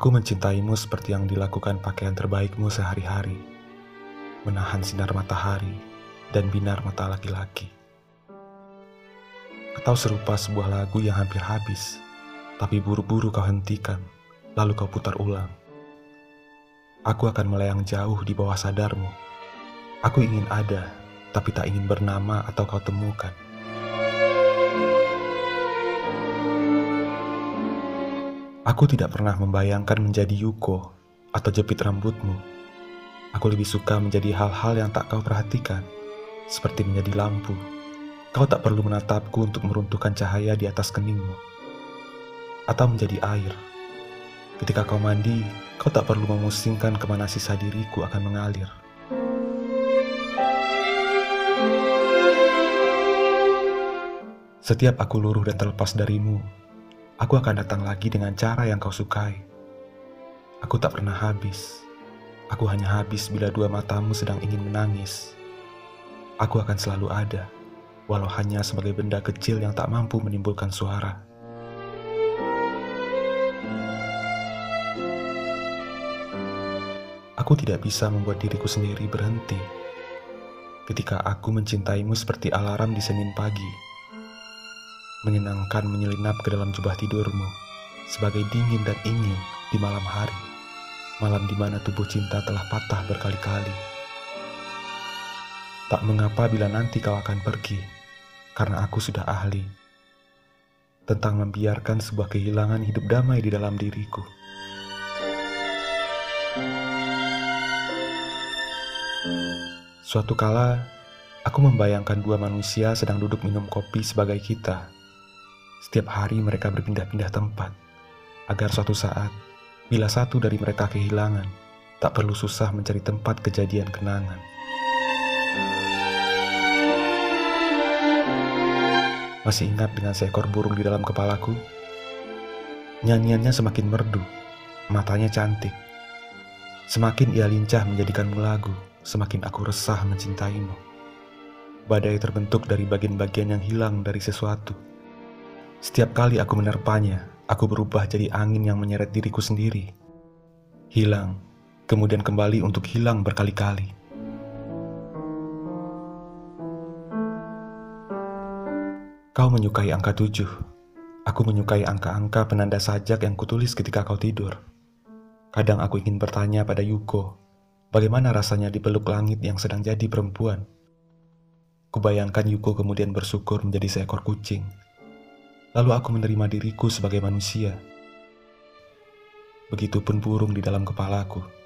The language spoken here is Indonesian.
Aku mencintaimu seperti yang dilakukan pakaian terbaikmu sehari-hari, menahan sinar matahari dan binar mata laki-laki. Atau serupa sebuah lagu yang hampir habis, tapi buru-buru kau hentikan, lalu kau putar ulang. Aku akan melayang jauh di bawah sadarmu. Aku ingin ada, tapi tak ingin bernama atau kau temukan. Aku tidak pernah membayangkan menjadi Yuko atau jepit rambutmu. Aku lebih suka menjadi hal-hal yang tak kau perhatikan, seperti menjadi lampu. Kau tak perlu menatapku untuk meruntuhkan cahaya di atas keningmu. Atau menjadi air. Ketika kau mandi, kau tak perlu memusingkan ke mana sisa diriku akan mengalir. Setiap aku luruh dan terlepas darimu, Aku akan datang lagi dengan cara yang kau sukai. Aku tak pernah habis. Aku hanya habis bila dua matamu sedang ingin menangis. Aku akan selalu ada, walau hanya sebagai benda kecil yang tak mampu menimbulkan suara. Aku tidak bisa membuat diriku sendiri berhenti ketika aku mencintaimu seperti alarm di Senin pagi menyenangkan menyelinap ke dalam jubah tidurmu, sebagai dingin dan ingin di malam hari, malam di mana tubuh cinta telah patah berkali-kali. Tak mengapa bila nanti kau akan pergi, karena aku sudah ahli tentang membiarkan sebuah kehilangan hidup damai di dalam diriku. Suatu kala, aku membayangkan dua manusia sedang duduk minum kopi sebagai kita setiap hari mereka berpindah-pindah tempat, agar suatu saat, bila satu dari mereka kehilangan, tak perlu susah mencari tempat kejadian kenangan. Masih ingat dengan seekor burung di dalam kepalaku? Nyanyiannya semakin merdu, matanya cantik. Semakin ia lincah menjadikanmu lagu, semakin aku resah mencintaimu. Badai terbentuk dari bagian-bagian yang hilang dari sesuatu setiap kali aku menerpanya, aku berubah jadi angin yang menyeret diriku sendiri. Hilang, kemudian kembali untuk hilang berkali-kali. Kau menyukai angka tujuh. Aku menyukai angka-angka penanda sajak yang kutulis ketika kau tidur. Kadang aku ingin bertanya pada Yuko, bagaimana rasanya dipeluk langit yang sedang jadi perempuan. Kubayangkan Yuko kemudian bersyukur menjadi seekor kucing Lalu aku menerima diriku sebagai manusia. Begitupun burung di dalam kepalaku.